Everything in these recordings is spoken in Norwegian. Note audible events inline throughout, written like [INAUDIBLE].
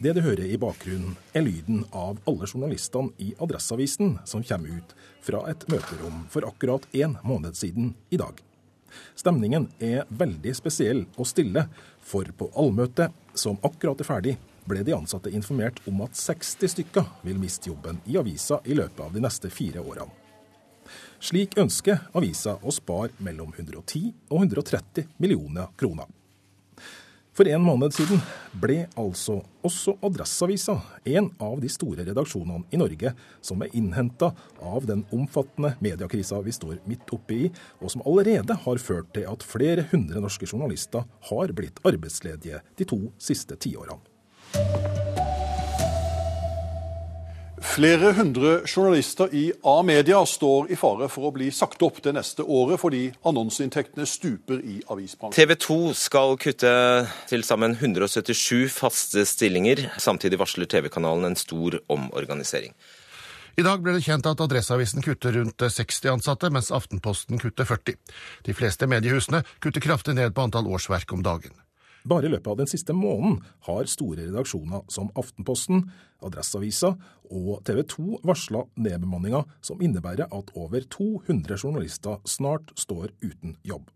Det du hører i bakgrunnen, er lyden av alle journalistene i Adresseavisen som kommer ut fra et møterom for akkurat én måned siden i dag. Stemningen er veldig spesiell og stille, for på allmøtet, som akkurat er ferdig, ble de ansatte informert om at 60 stykker vil miste jobben i avisa i løpet av de neste fire årene. Slik ønsker avisa å spare mellom 110 og 130 millioner kroner. For en måned siden ble altså også Adresseavisa en av de store redaksjonene i Norge som er innhenta av den omfattende mediekrisa vi står midt oppe i, og som allerede har ført til at flere hundre norske journalister har blitt arbeidsledige de to siste tiårene. Flere hundre journalister i A-media står i fare for å bli sagt opp det neste året fordi annonseinntektene stuper i avisbransjen. TV 2 skal kutte til sammen 177 faste stillinger. Samtidig varsler TV-kanalen en stor omorganisering. I dag ble det kjent at Adresseavisen kutter rundt 60 ansatte, mens Aftenposten kutter 40. De fleste mediehusene kutter kraftig ned på antall årsverk om dagen. Bare i løpet av den siste måneden har store redaksjoner som Aftenposten, Adresseavisa og TV 2 varsla nedbemanninga som innebærer at over 200 journalister snart står uten jobb.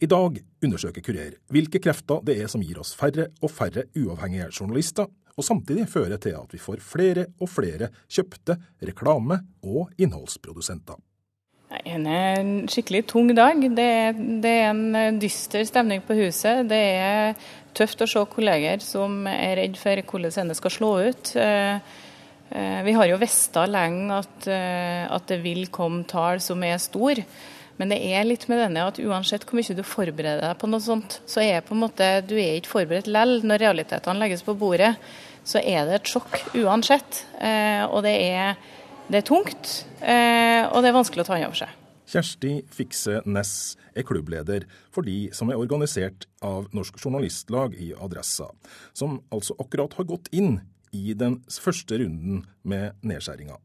I dag undersøker Kurer hvilke krefter det er som gir oss færre og færre uavhengige journalister, og samtidig fører til at vi får flere og flere kjøpte reklame- og innholdsprodusenter. Det er en skikkelig tung dag. Det er, det er, en dyster stemning på huset. Det er tøft å se kolleger som er redd for hvordan det skal slå ut. Vi har jo visst lenge at, at, det vil komme tall som er store. Men det er litt med denne at uansett hvor mye du forbereder deg på noe sånt, så er på en måte, du er ikke forberedt lell. Når realitetene legges på bordet, så er det et sjokk uansett. Og det er det er tungt, eh, og det er vanskelig å ta inn over seg. Kjersti Fikse Næss er klubbleder for de som er organisert av Norsk Journalistlag i Adressa, som altså akkurat har gått inn i den første runden med nedskjæringa.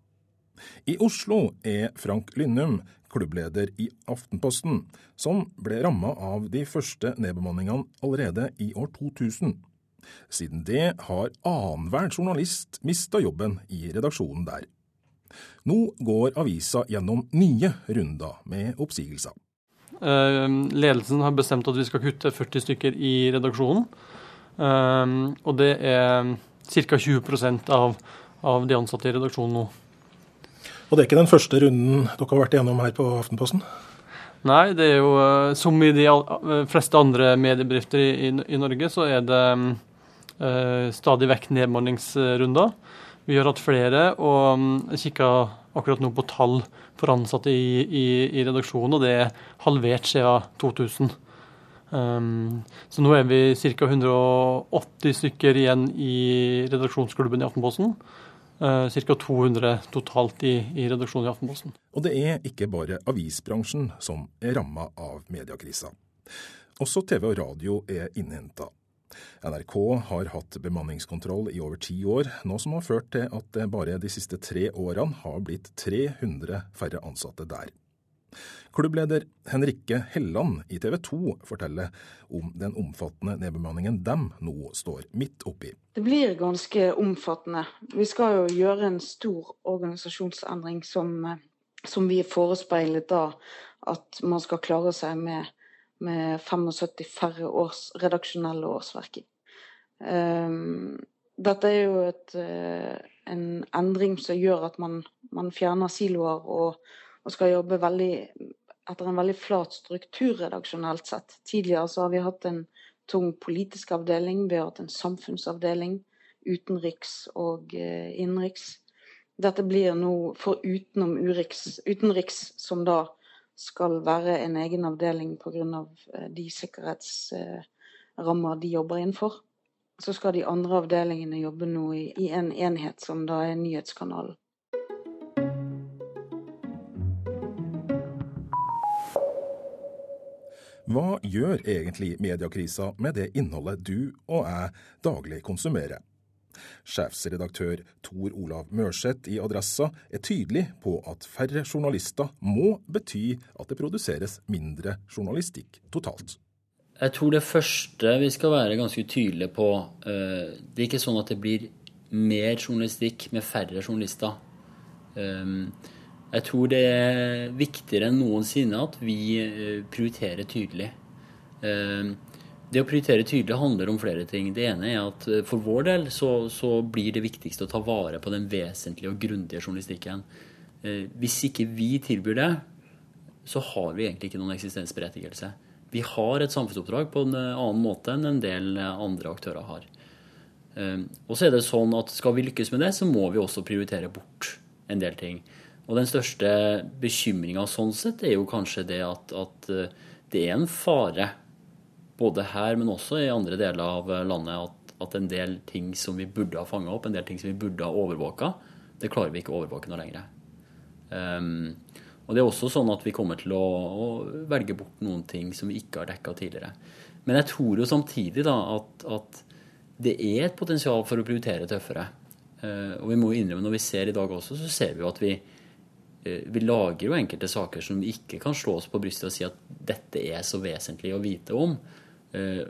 I Oslo er Frank Lynnum klubbleder i Aftenposten, som ble ramma av de første nedbemanningene allerede i år 2000. Siden det har annenhver journalist mista jobben i redaksjonen der. Nå går avisa gjennom nye runder med oppsigelser. Eh, ledelsen har bestemt at vi skal kutte 40 stykker i redaksjonen. Eh, og det er ca. 20 av, av de ansatte i redaksjonen nå. Og det er ikke den første runden dere har vært igjennom her på Aftenposten? Nei, det er jo eh, som i de fleste andre mediebedrifter i, i Norge, så er det eh, stadig vekk nedbemanningsrunder. Vi har hatt flere, og mm, kikka akkurat nå på tall for ansatte i, i, i redaksjonen, og det er halvert siden 2000. Um, så nå er vi ca. 180 stykker igjen i redaksjonsklubben i Aftenposten. Uh, ca. 200 totalt i, i, redaksjonen i Aftenposten. Og det er ikke bare avisbransjen som er ramma av mediekrisa. Også TV og radio er innhenta. NRK har hatt bemanningskontroll i over ti år, noe som har ført til at det bare de siste tre årene har blitt 300 færre ansatte der. Klubbleder Henrikke Helland i TV 2 forteller om den omfattende nedbemanningen de nå står midt oppi. Det blir ganske omfattende. Vi skal jo gjøre en stor organisasjonsendring som, som vi er forespeilet da at man skal klare seg med med 75 færre års, redaksjonelle årsverk i. Um, dette er jo et, uh, en endring som gjør at man, man fjerner siloer og, og, skal jobbe veldig, etter en veldig flat struktur redaksjonelt sett. Tidligere så har vi hatt en tung politisk avdeling, vi har hatt en samfunnsavdeling, utenriks og uh, innenriks. Dette blir nå for utenom utenriks, som da skal være en egen avdeling pga. Av de sikkerhetsrammer de jobber innenfor. Så skal de andre avdelingene jobbe nå i en enhet som da er nyhetskanalen. Hva gjør egentlig mediekrisa med det innholdet du og jeg daglig konsumerer? Sjefsredaktør Tor Olav Mørseth i Adressa er tydelig på at færre journalister må bety at det produseres mindre journalistikk totalt. Jeg tror det første vi skal være ganske tydelige på eh, Det er ikke sånn at det blir mer journalistikk med færre journalister. Eh, jeg tror det er viktigere enn noensinne at vi prioriterer tydelig. Det å prioritere tydelig handler om flere ting. Det ene er at for vår del så, så blir det viktigste å ta vare på den vesentlige og grundige journalistikken. Hvis ikke vi tilbyr det, så har vi egentlig ikke noen eksistensberettigelse. Vi har et samfunnsoppdrag på en eh, annen måte enn en del eh, andre aktører har. Eh, og så er det sånn at skal vi lykkes med det, så må vi også prioritere bort en del ting. Og den største bekymringa sånn sett er jo kanskje det at, at, det er en fare, både her, men også i andre deler av landet, at, at en del ting som vi burde ha fanga opp, en del ting som vi burde ha overvåka, det klarer vi ikke å overvåke noe lenger. Um, og det er også sånn at vi kommer til å, å velge bort noen ting som vi ikke har dekka tidligere. Men jeg tror jo samtidig da at, at, det er et potensial for å prioritere tøffere. Uh, og vi må jo innrømme, når vi ser i dag også, så ser vi jo at vi, eh, vi lager jo enkelte saker som vi ikke kan slå oss på brystet og si at dette er så vesentlig å vite om. Eh,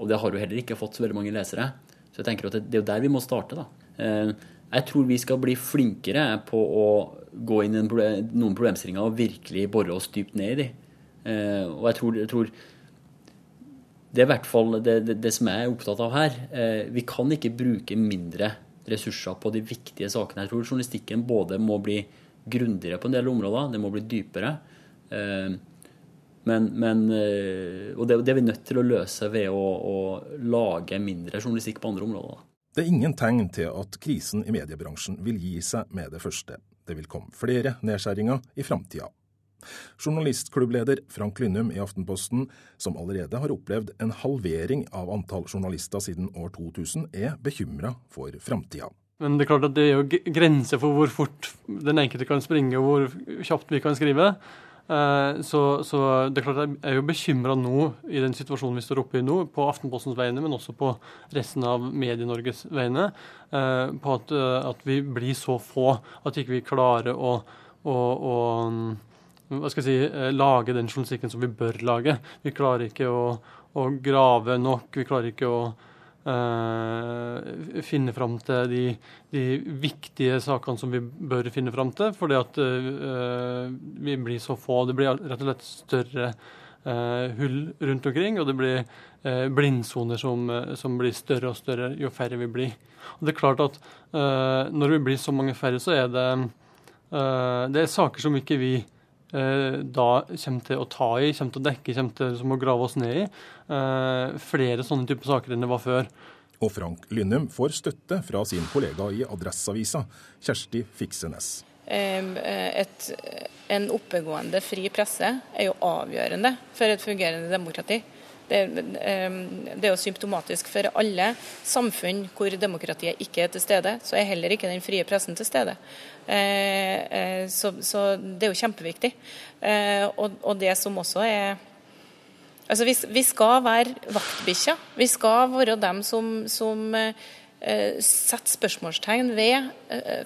og det har jo heller ikke fått så veldig mange lesere. Så jeg tenker at det, er jo der vi må starte, da. Eh, jeg tror vi skal bli flinkere på å gå inn i noen problemstillinger og virkelig bore oss dypt ned i de. Eh, og jeg tror, jeg tror det er i hvert fall det, det, det, som jeg er opptatt av her. Vi kan ikke bruke mindre ressurser på de viktige sakene. Jeg tror journalistikken både må bli grundigere på en del områder, det må bli dypere. Eh, men, men, og det, det, er vi nødt til å løse ved å, å lage mindre journalistikk på andre områder. Det er ingen tegn til at krisen i mediebransjen vil gi seg med det første. Det vil komme flere nedskjæringer i framtida. Journalistklubbleder Frank Lynnum i Aftenposten, som allerede har opplevd en halvering av antall journalister siden år 2000, er bekymra for framtida. Men det er klart at det er jo grenser for hvor fort den enkelte kan springe og hvor kjapt vi kan skrive. Eh, så, så, det er klart jeg er jo bekymra nå i den situasjonen vi står oppe i nå, på Aftenpostens vegne, men også på resten av Medie-Norges vegne, eh, på at, eh, at, vi blir så få at ikke vi klarer å, å, å hva skal jeg si, lage den journalistikken som vi bør lage. Vi klarer ikke å, å grave nok. Vi klarer ikke å uh, finne fram til de, de, viktige sakene som vi bør finne fram til, fordi at uh, vi blir så få. Det blir rett og slett større uh, hull rundt omkring, og det blir blindsoner som, som, blir større og større jo færre vi blir. Og det er klart at Når vi blir så mange færre, så er det, det er saker som ikke vi da kommer til å ta i, kommer til å dekke, kommer til liksom, å grave oss ned i. Eh, flere sånne typer saker enn det var før. Og Frank Lynnum får støtte fra sin kollega i Adresseavisa, Kjersti Fiksenes. Eh, et, en oppegående fri presse er jo avgjørende for et fungerende demokrati. Det, det, er jo symptomatisk for alle samfunn hvor demokratiet ikke er til stede. Så er heller ikke den frie pressen til stede. Eh, eh, så, så det er jo kjempeviktig. Eh, og, og det som også er Altså, vi, vi skal være vaktbikkja. Vi skal være dem som, som setter spørsmålstegn ved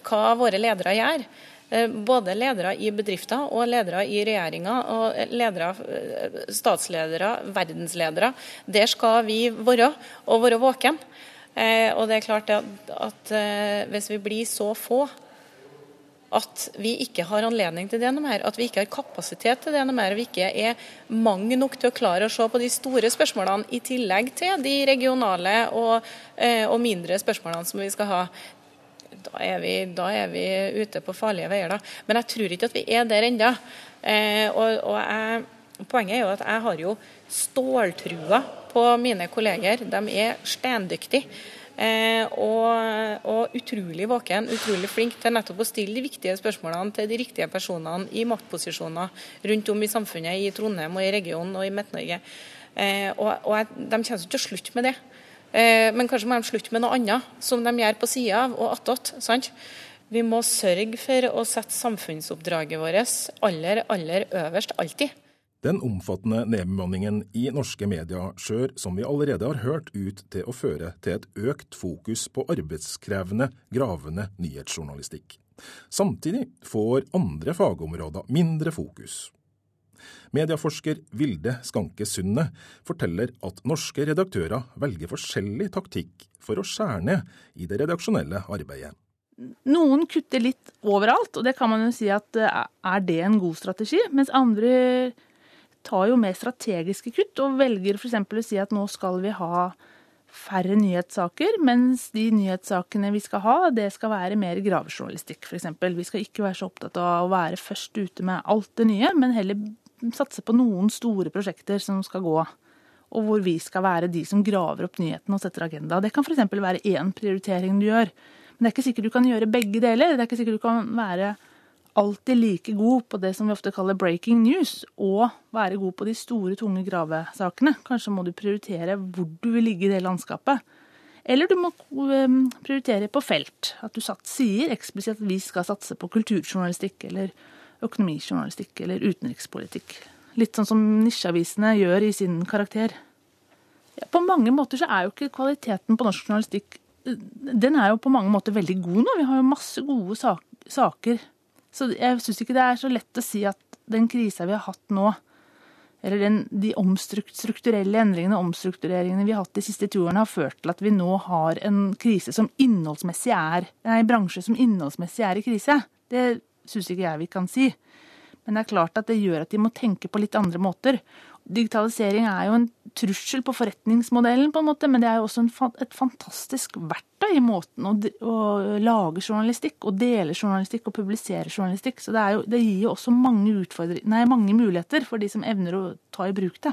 hva våre ledere gjør. Eh, både ledere i bedrifter og ledere i regjeringa, og ledere, eh, statsledere, verdensledere. Der skal vi være, og være våken. Eh, og det er klart at, at hvis vi blir så få at vi ikke har anledning til det noe mer, at vi ikke har kapasitet til det noe mer, vi ikke er mange nok til å klare å se på de store spørsmålene i tillegg til de regionale og, og mindre spørsmålene som vi skal ha da er, vi, da er vi ute på farlige veier. da. Men jeg tror ikke at vi er der ennå. Eh, og, poenget er jo at jeg har jo ståltrua på mine kolleger. De er stendyktige. Eh, og, og, utrolig våken, utrolig flink til nettopp å stille de viktige spørsmålene til de riktige personene i maktposisjoner rundt om i samfunnet, i Trondheim og i regionen og i Midt-Norge. Eh, og, og jeg, de kommer ikke til å slutte med det. Eh, men kanskje må de slutte med noe annet, som de gjør på sida av og attåt. Vi må sørge for å sette samfunnsoppdraget vårt aller, aller øverst, alltid. Den omfattende nedbemanningen i norske medier skjør, som vi allerede har hørt, ut til å føre til et økt fokus på arbeidskrevende, gravende nyhetsjournalistikk. Samtidig får andre fagområder mindre fokus. Medieforsker Vilde Skanke Sunde forteller at norske redaktører velger forskjellig taktikk for å skjære ned i det redaksjonelle arbeidet. Noen kutter litt overalt, og det kan man jo si at eh, er det en god strategi? Mens andre tar jo mer strategiske kutt og velger f.eks. å si at nå skal vi ha færre nyhetssaker, mens de nyhetssakene vi skal ha, det skal være mer gravejournalistikk f.eks. Vi skal ikke være så opptatt av å være først ute med alt det nye, men heller satse på noen store prosjekter som skal gå. Og hvor vi skal være de som graver opp nyheten og setter agenda. Det kan f.eks. være én prioritering du gjør. Men det er ikke sikkert du kan gjøre begge deler. Det er ikke sikkert du kan være alltid like god på det som vi ofte kaller breaking news, og være god på de store, tunge gravesakene. Kanskje må du prioritere hvor du vil ligge i det landskapet. Eller du må ehm, prioritere på felt. At du sier eksplisitt at vi skal satse på kulturjournalistikk eller økonomijournalistikk eller utenrikspolitikk. Litt sånn som nisjeavisene gjør i sin karakter. Ja, på mange måter så er jo ikke kvaliteten på norsk journalistikk Den er jo på mange måter veldig god nå. Vi har jo masse gode saker så jeg syns ikke det er så lett å si at den krisa vi har hatt nå, eller den, de strukturelle endringene og omstruktureringene vi har hatt de siste to årene, har ført til at vi nå har en krise som innholdsmessig er, en bransje som innholdsmessig er i krise. Det syns ikke jeg vi kan si. Men det er klart at det gjør at de må tenke på litt andre måter. Digitalisering er jo en trussel på forretningsmodellen, på en måte, men det er jo også en, et fantastisk verktøy i måten å, å, lage journalistikk, og dele journalistikk og publisere journalistikk. Så det, jo, det gir jo også mange, nei, mange muligheter for de som evner å ta i bruk det.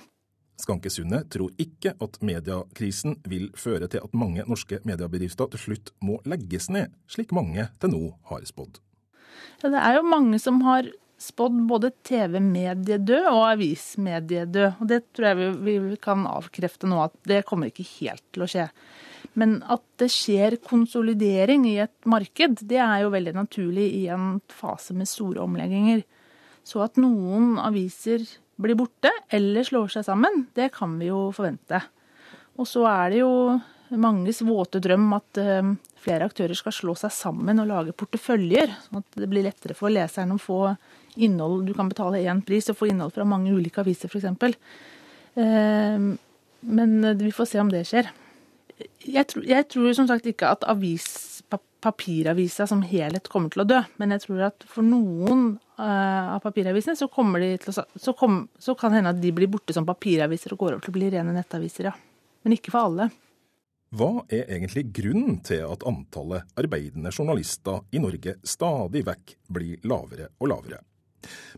Skanke Sunde tror ikke at mediekrisen vil føre til at mange norske mediebedrifter til slutt må legges ned, slik mange til nå har spådd. Ja, det er jo mange som har spådd både TV-mediedød og avismediedød. Og det tror jeg vi, vi kan avkrefte nå, at det kommer ikke helt til å skje. Men at det skjer konsolidering i et marked, det er jo veldig naturlig i en fase med store omlegginger. Så at noen aviser blir borte eller slår seg sammen, det kan vi jo forvente. Og så er det jo manges våte drøm at eh, flere aktører skal slå seg sammen og lage porteføljer, sånn at det blir lettere for leseren å få innhold Du kan betale én pris og få innhold fra mange ulike aviser, f.eks. Ehm, men vi får se om det skjer. Jeg tror, jeg tror som sagt ikke at avis, papiravisa som helhet kommer til å dø. Men jeg tror at for noen av papiravisene så, å, så, kom, så kan det hende at de blir borte som papiraviser og går over til å bli rene nettaviser, ja. Men ikke for alle. Hva er egentlig grunnen til at antallet arbeidende journalister i Norge stadig vekk blir lavere og lavere?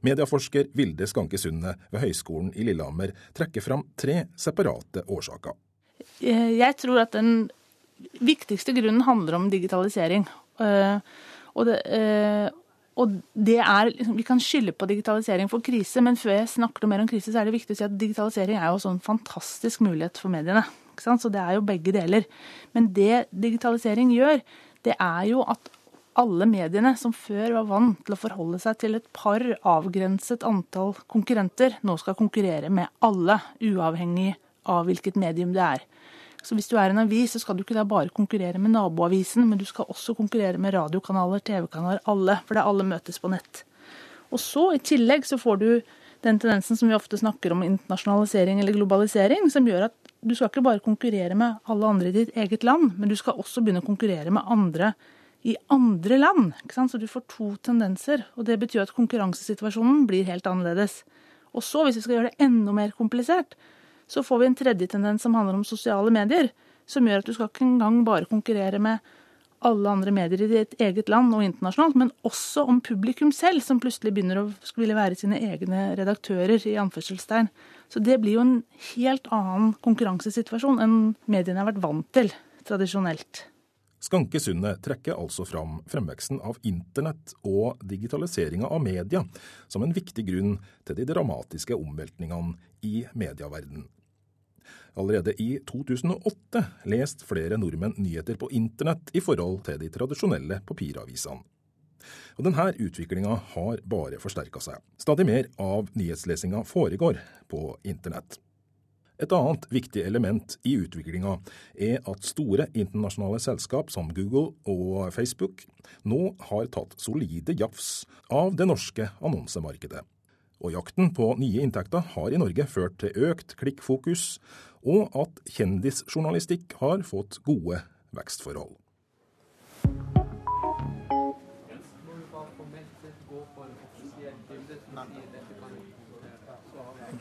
Medieforsker Vilde Skanke Sundet ved Høgskolen i Lillehammer trekker fram tre separate årsaker. Eh, jeg tror at den viktigste grunnen handler om digitalisering. Eh, og det, eh, og det er, liksom, Vi kan skylde på digitalisering for krise, men før jeg snakker mer om krise, så er det viktig å si at digitalisering er jo også en fantastisk mulighet for mediene. Så det er jo begge deler. Men det digitalisering gjør, det er jo at alle mediene som før var vant til å forholde seg til et par avgrenset antall konkurrenter, nå skal konkurrere med alle, uavhengig av hvilket medium det er. Så hvis du er en avis, så skal du ikke da bare konkurrere med naboavisen, men du skal også konkurrere med radiokanaler, TV-kanaler, alle, for det er alle møtes på nett. Og så i tillegg så får du den tendensen som vi ofte snakker om internasjonalisering eller globalisering, som gjør at du skal ikke bare konkurrere med alle andre i ditt eget land, men du skal også begynne å konkurrere med andre i andre land. Så du får to tendenser. Og det betyr at konkurransesituasjonen blir helt annerledes. Og så, hvis vi skal gjøre det enda mer komplisert, så får vi en tredje tendens som handler om sosiale medier. Som gjør at du skal ikke engang bare konkurrere med alle andre medier i ditt eget land og internasjonalt, men også om publikum selv, som plutselig begynner å skulle være sine egne redaktører, i anførselstegn. Så det blir jo en helt annen konkurransesituasjon enn mediene har vært vant til tradisjonelt. Skanke Sundet trekker altså fram fremveksten av internett og digitaliseringa av media som en viktig grunn til de dramatiske omveltningene i medieverdenen. Allerede i 2008 leste flere nordmenn nyheter på internett i forhold til de tradisjonelle papiravisene. Og Denne utviklinga har bare forsterka seg. Stadig mer av nyhetslesinga foregår på internett. Et annet viktig element i utviklinga er at store internasjonale selskap som Google og Facebook nå har tatt solide jafs av det norske annonsemarkedet. Og jakten på nye inntekter har i Norge ført til økt klikkfokus, og at kjendisjournalistikk har fått gode vekstforhold.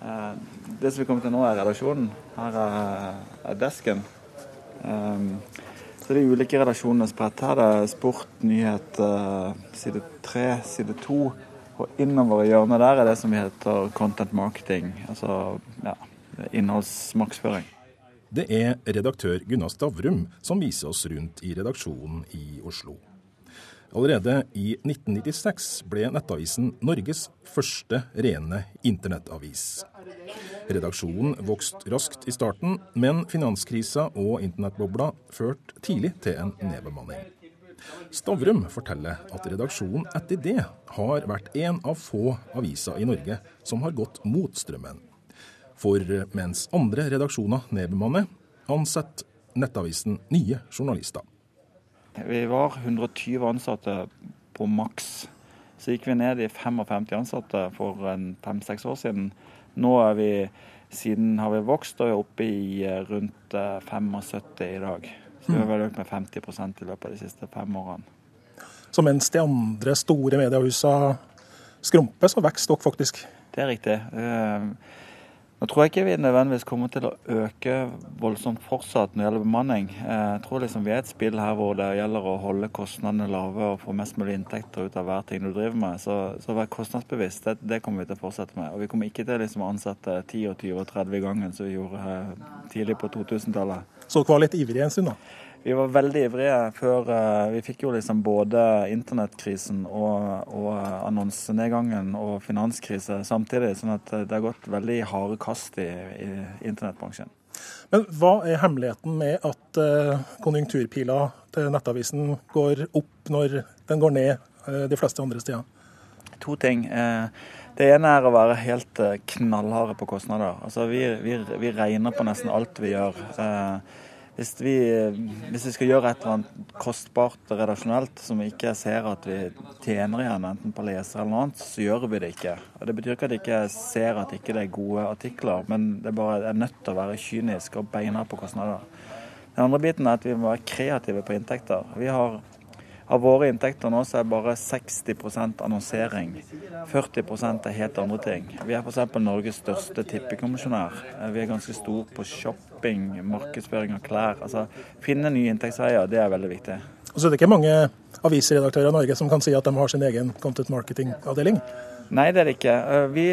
Eh, det som vi kommer til nå, er redaksjonen. Her er desken. Så det er de ulike redaksjonene spredt. Her er sport, nyhet, eh, side tre, side to. Og innover i hjørnet der er det som heter content marketing. Altså ja, innholdsmarkedsføring. Det er redaktør Gunnar Stavrum som viser oss rundt i redaksjonen i Oslo. Allerede i 1996 ble Nettavisen Norges første rene internettavis. Redaksjonen vokste raskt i starten, men finanskrisa og internettbobla førte tidlig til en nedbemanning. Stavrum forteller at redaksjonen etter det har vært en av få aviser i Norge som har gått mot strømmen. For mens andre redaksjoner nedbemanner, ansetter Nettavisen nye journalister. Vi var 120 ansatte på maks. Så gikk vi ned i 55 ansatte for fem-seks år siden. Nå er vi, siden har vi vokst og er oppe i eh, rundt 75 eh, i dag. Så vi har vel økt med 50 i løpet av de siste fem årene. Så mens de andre store mediehusene skrumper, så vokser dere faktisk? Det er riktig. Nå tror jeg ikke vi nødvendigvis kommer til å øke voldsomt fortsatt når det gjelder bemanning. Eh, jeg tror liksom vi er et spill her hvor det gjelder å holde kostnadene lave og få mest mulig inntekter ut av hver ting du driver med. Så, så å være kostnadsbevisst, det, det, kommer vi til å fortsette med. Og vi kommer ikke til liksom å ansette 10 og 20 og 30 ganger som vi gjorde tidlig på 2000-tallet. Så dere var litt ivrige en stund, da? Vi var veldig ivrige før eh, Vi fikk jo liksom både internettkrisen og, og annonsenedgangen og finanskrise samtidig. sånn at det har gått veldig harde kast i, i internettbransjen. Men hva er hemmeligheten med at uh, konjunkturpila til Nettavisen går opp når den går ned de fleste andre steder? To ting. Det ene er å være helt knallharde på kostnader. Altså, vi, vi, vi regner på nesten alt vi gjør. Hvis vi, hvis vi, skal gjøre et eller annet kostbart redaksjonelt som vi ikke ser at vi tjener igjen, enten på leser eller noe annet, så gjør vi det ikke. Og Det betyr ikke at jeg ikke ser at ikke det er gode artikler, men det er bare er nødt til å være kynisk og beina på kostnader. Den andre biten er at vi må være kreative på inntekter. Vi har av våre inntekter nå så er bare 60% annonsering. 40% er helt andre ting. Vi er f.eks. Norges største tippekommisjonær. Vi er ganske stor på shopping, markedsføring av klær. Altså, Finne nye inntektsveier, det er veldig viktig. Og så er det ikke mange avisredaktører i Norge som kan si at de har sin egen content marketing-avdeling? Nei, det er det ikke. Eh, vi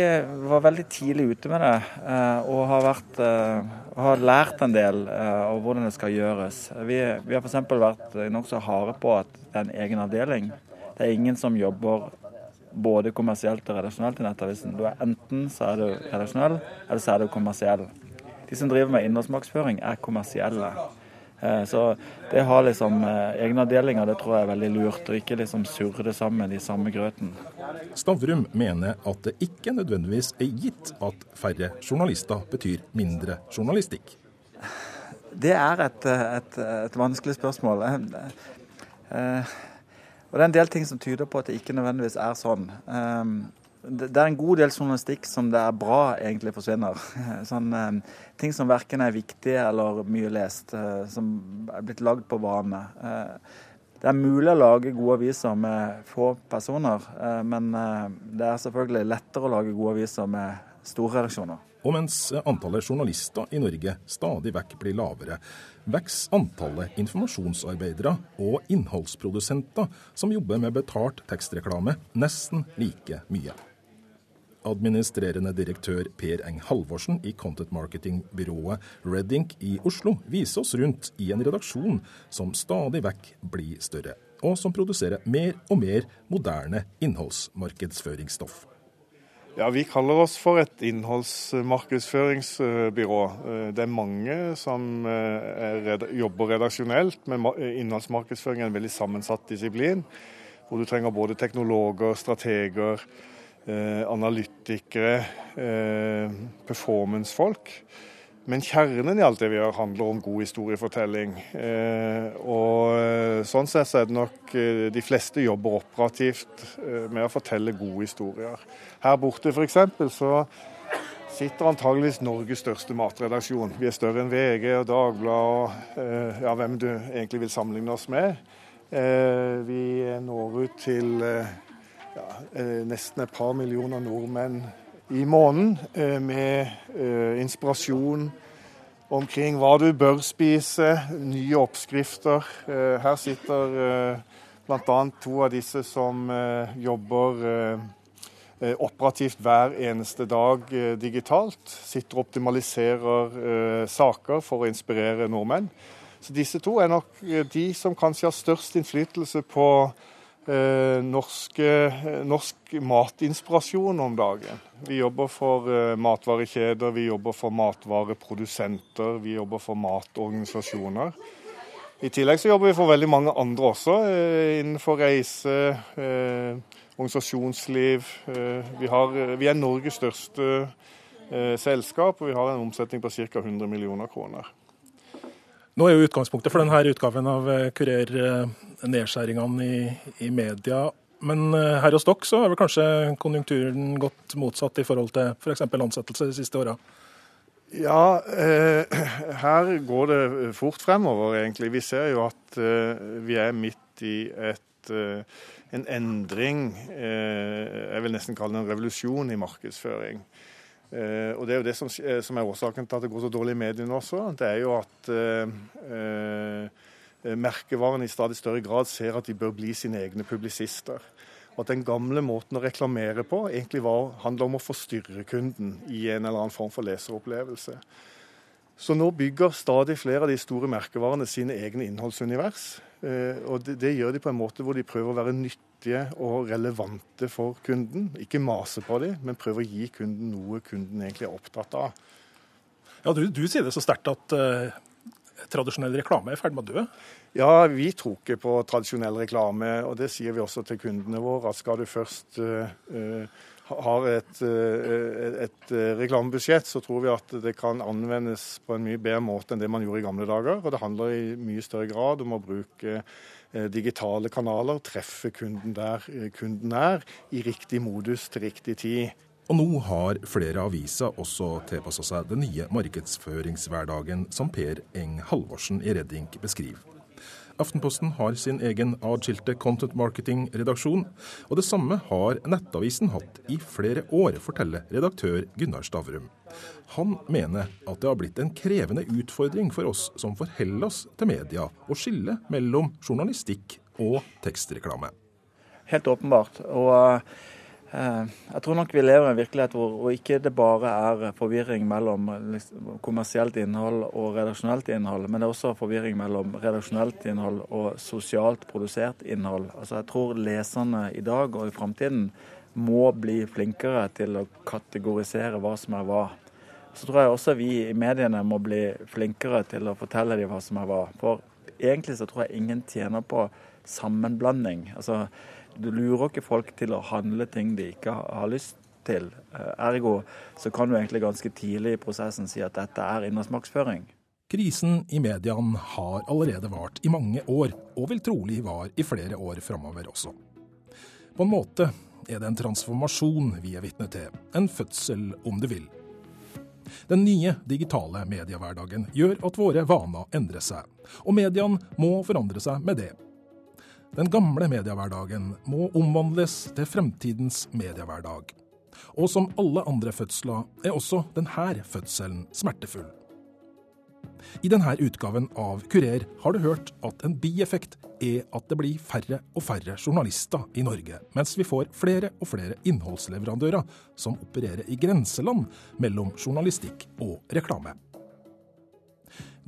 var veldig tidlig ute med det eh, og har, vært, eh, har lært en del av hvordan det skal gjøres. Vi, vi har f.eks. vært nokså harde på at det er en egen avdeling. Det er ingen som jobber både kommersielt og redaksjonelt i Nettavisen. Du er Enten så er du redaksjonell, eller så er du kommersiell. De som driver med innholdsmarkedsføring, er kommersielle. Eh, så det å ha liksom eh, egne avdelinger, det tror jeg er veldig lurt, og ikke liksom surre det sammen i samme grøten. Stavrum mener at det ikke nødvendigvis er gitt at færre journalister betyr mindre journalistikk. Det er et, et, et vanskelig spørsmål. Eh, og det er en del ting som tyder på at det ikke nødvendigvis er sånn det er en god del journalistikk som det er bra egentlig forsvinner. [LAUGHS] Sånn, eh, ting som verken er viktige eller mye lest, eh, som er blitt lagd på vane. Eh, det er mulig å lage gode aviser med få personer, men det er selvfølgelig lettere å lage gode aviser med store redaksjoner. Og mens antallet journalister i Norge stadig vekk blir lavere, vokser antallet informasjonsarbeidere og innholdsprodusenter som jobber med betalt tekstreklame, nesten like mye. Administrerende direktør Per Eng Halvorsen i content marketing-byrået Redink i Oslo viser oss rundt i en redaksjon som stadig vekk blir større, og som produserer mer og mer moderne innholdsmarkedsføringsstoff. Ja, Vi kaller oss for et innholdsmarkedsføringsbyrå. Det er mange som eh, jobber redaksjonelt, men innholdsmarkedsføring er en veldig sammensatt disiplin. Hvor du trenger både teknologer, strateger, Eh, analytikere, eh, performancefolk. Men kjernen i alt det vi gjør, handler om god historiefortelling. Eh, og sånn sett er det nok de fleste jobber operativt med å fortelle gode historier. Her borte f.eks. så sitter antageligvis Norges største matredaksjon. Vi er større enn VG og Dagbladet og ja, hvem du egentlig vil sammenligne oss med. Vi når ut til ja, nesten et par millioner nordmenn i måneden med inspirasjon omkring hva du bør spise, nye oppskrifter. Eh, her sitter eh, bl.a. to av disse som eh, jobber operativt hver eneste dag digitalt. Sitter og optimaliserer saker for å inspirere nordmenn. Så disse to er nok de som kanskje har størst innflytelse på Eh, norske, eh, norsk matinspirasjon om dagen. Vi jobber for eh, matvarekjeder, vi jobber for matvareprodusenter, vi jobber for matorganisasjoner. I tillegg så jobber vi for veldig mange andre også, innenfor reise, organisasjonsliv. Vi, har, vi er Norges største selskap, og vi har en omsetning på ca. 100 millioner kroner. Nå er jo utgangspunktet for denne utgaven av eh, Kurer eh, nedskjæringene i, i, media. Men eh, her hos dere så har vel kanskje konjunkturen gått motsatt i forhold til f.eks. For ansettelse de siste åra? Ja, eh, [CLEARS THROAT] her går det fort fremover, egentlig. Vi ser jo at eh, vi er midt i et, eh, en endring, jeg vil nesten kalle det en revolusjon i markedsføring. Uh, og Det er jo det som, eh, som, er årsaken til at det går så dårlig i mediene også. Det er jo at uh, uh, merkevarene i stadig større grad ser at de bør bli sine egne publisister. Og at den gamle måten å reklamere på egentlig var, handler om å forstyrre kunden i en eller annen form for leseropplevelse. Så nå bygger stadig flere av de store merkevarene sine egne innholdsunivers. Og det, det gjør de på en måte hvor de prøver å være nyttige nyttige og relevante for kunden. Ikke mase på dem, men prøve å gi kunden noe kunden egentlig er opptatt av. Ja, Du, du sier det så sterkt at uh, tradisjonell reklame er i ferd med å dø? Ja, vi tror ikke på tradisjonell reklame, og det sier vi også til kundene våre. at Skal du først uh, uh, har et, et, reklamebudsjett, så tror vi at det kan anvendes på en mye bedre måte enn det man gjorde i gamle dager. Og det handler i mye større grad om å bruke Eh, digitale kanaler, treffe kunden der eh, kunden er, i riktig modus til riktig tid. Og nå har flere aviser også tilpassa seg den nye markedsføringshverdagen som Per Eng Halvorsen i Redding beskriver. Aftenposten har sin egen adskilte content marketing-redaksjon, og det samme har Nettavisen hatt i flere år, forteller redaktør Gunnar Stavrum. Han mener at det har blitt en krevende utfordring for oss som forholder oss til media, å skille mellom journalistikk og tekstreklame. Helt åpenbart. og jeg tror nok vi lever i en virkelighet hvor, hvor ikke det bare er forvirring mellom liksom, kommersielt innhold og redaksjonelt innhold, men det er også forvirring mellom redaksjonelt innhold og sosialt produsert innhold. Altså Jeg tror leserne i dag og i framtiden må bli flinkere til å kategorisere hva som er hva. Så tror jeg også vi i mediene må bli flinkere til å fortelle dem hva som er hva. For egentlig så tror jeg ingen tjener på sammenblanding. Altså du lurer ikke folk til å handle ting de ikke har lyst til. Eh, ergo så kan du egentlig ganske tidlig i prosessen si at dette er innholdsmarkedsføring. Krisen i mediene har allerede vart i mange år, og vil trolig vare i flere år framover også. På en måte er det en transformasjon vi er vitne til, en fødsel om du vil. Den nye digitale mediehverdagen gjør at våre vaner endrer seg, og mediene må forandre seg med det. Den gamle mediehverdagen må omvandles til fremtidens mediehverdag. Og som alle andre fødsler er også denne fødselen smertefull. I denne utgaven av Kurer har du hørt at en bieffekt er at det blir færre og færre journalister i Norge, mens vi får flere og flere innholdsleverandører som opererer i grenseland mellom journalistikk og reklame.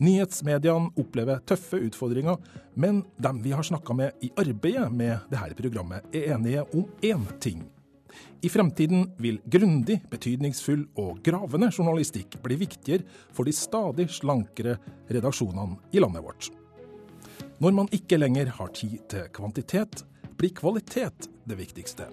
Nyhetsmediene opplever tøffe utfordringer, men dem vi har snakka med i arbeidet med dette programmet, er enige om én ting. I fremtiden vil grundig, betydningsfull og gravende journalistikk bli viktigere for de stadig slankere redaksjonene i landet vårt. Når man ikke lenger har tid til kvantitet, blir kvalitet det viktigste.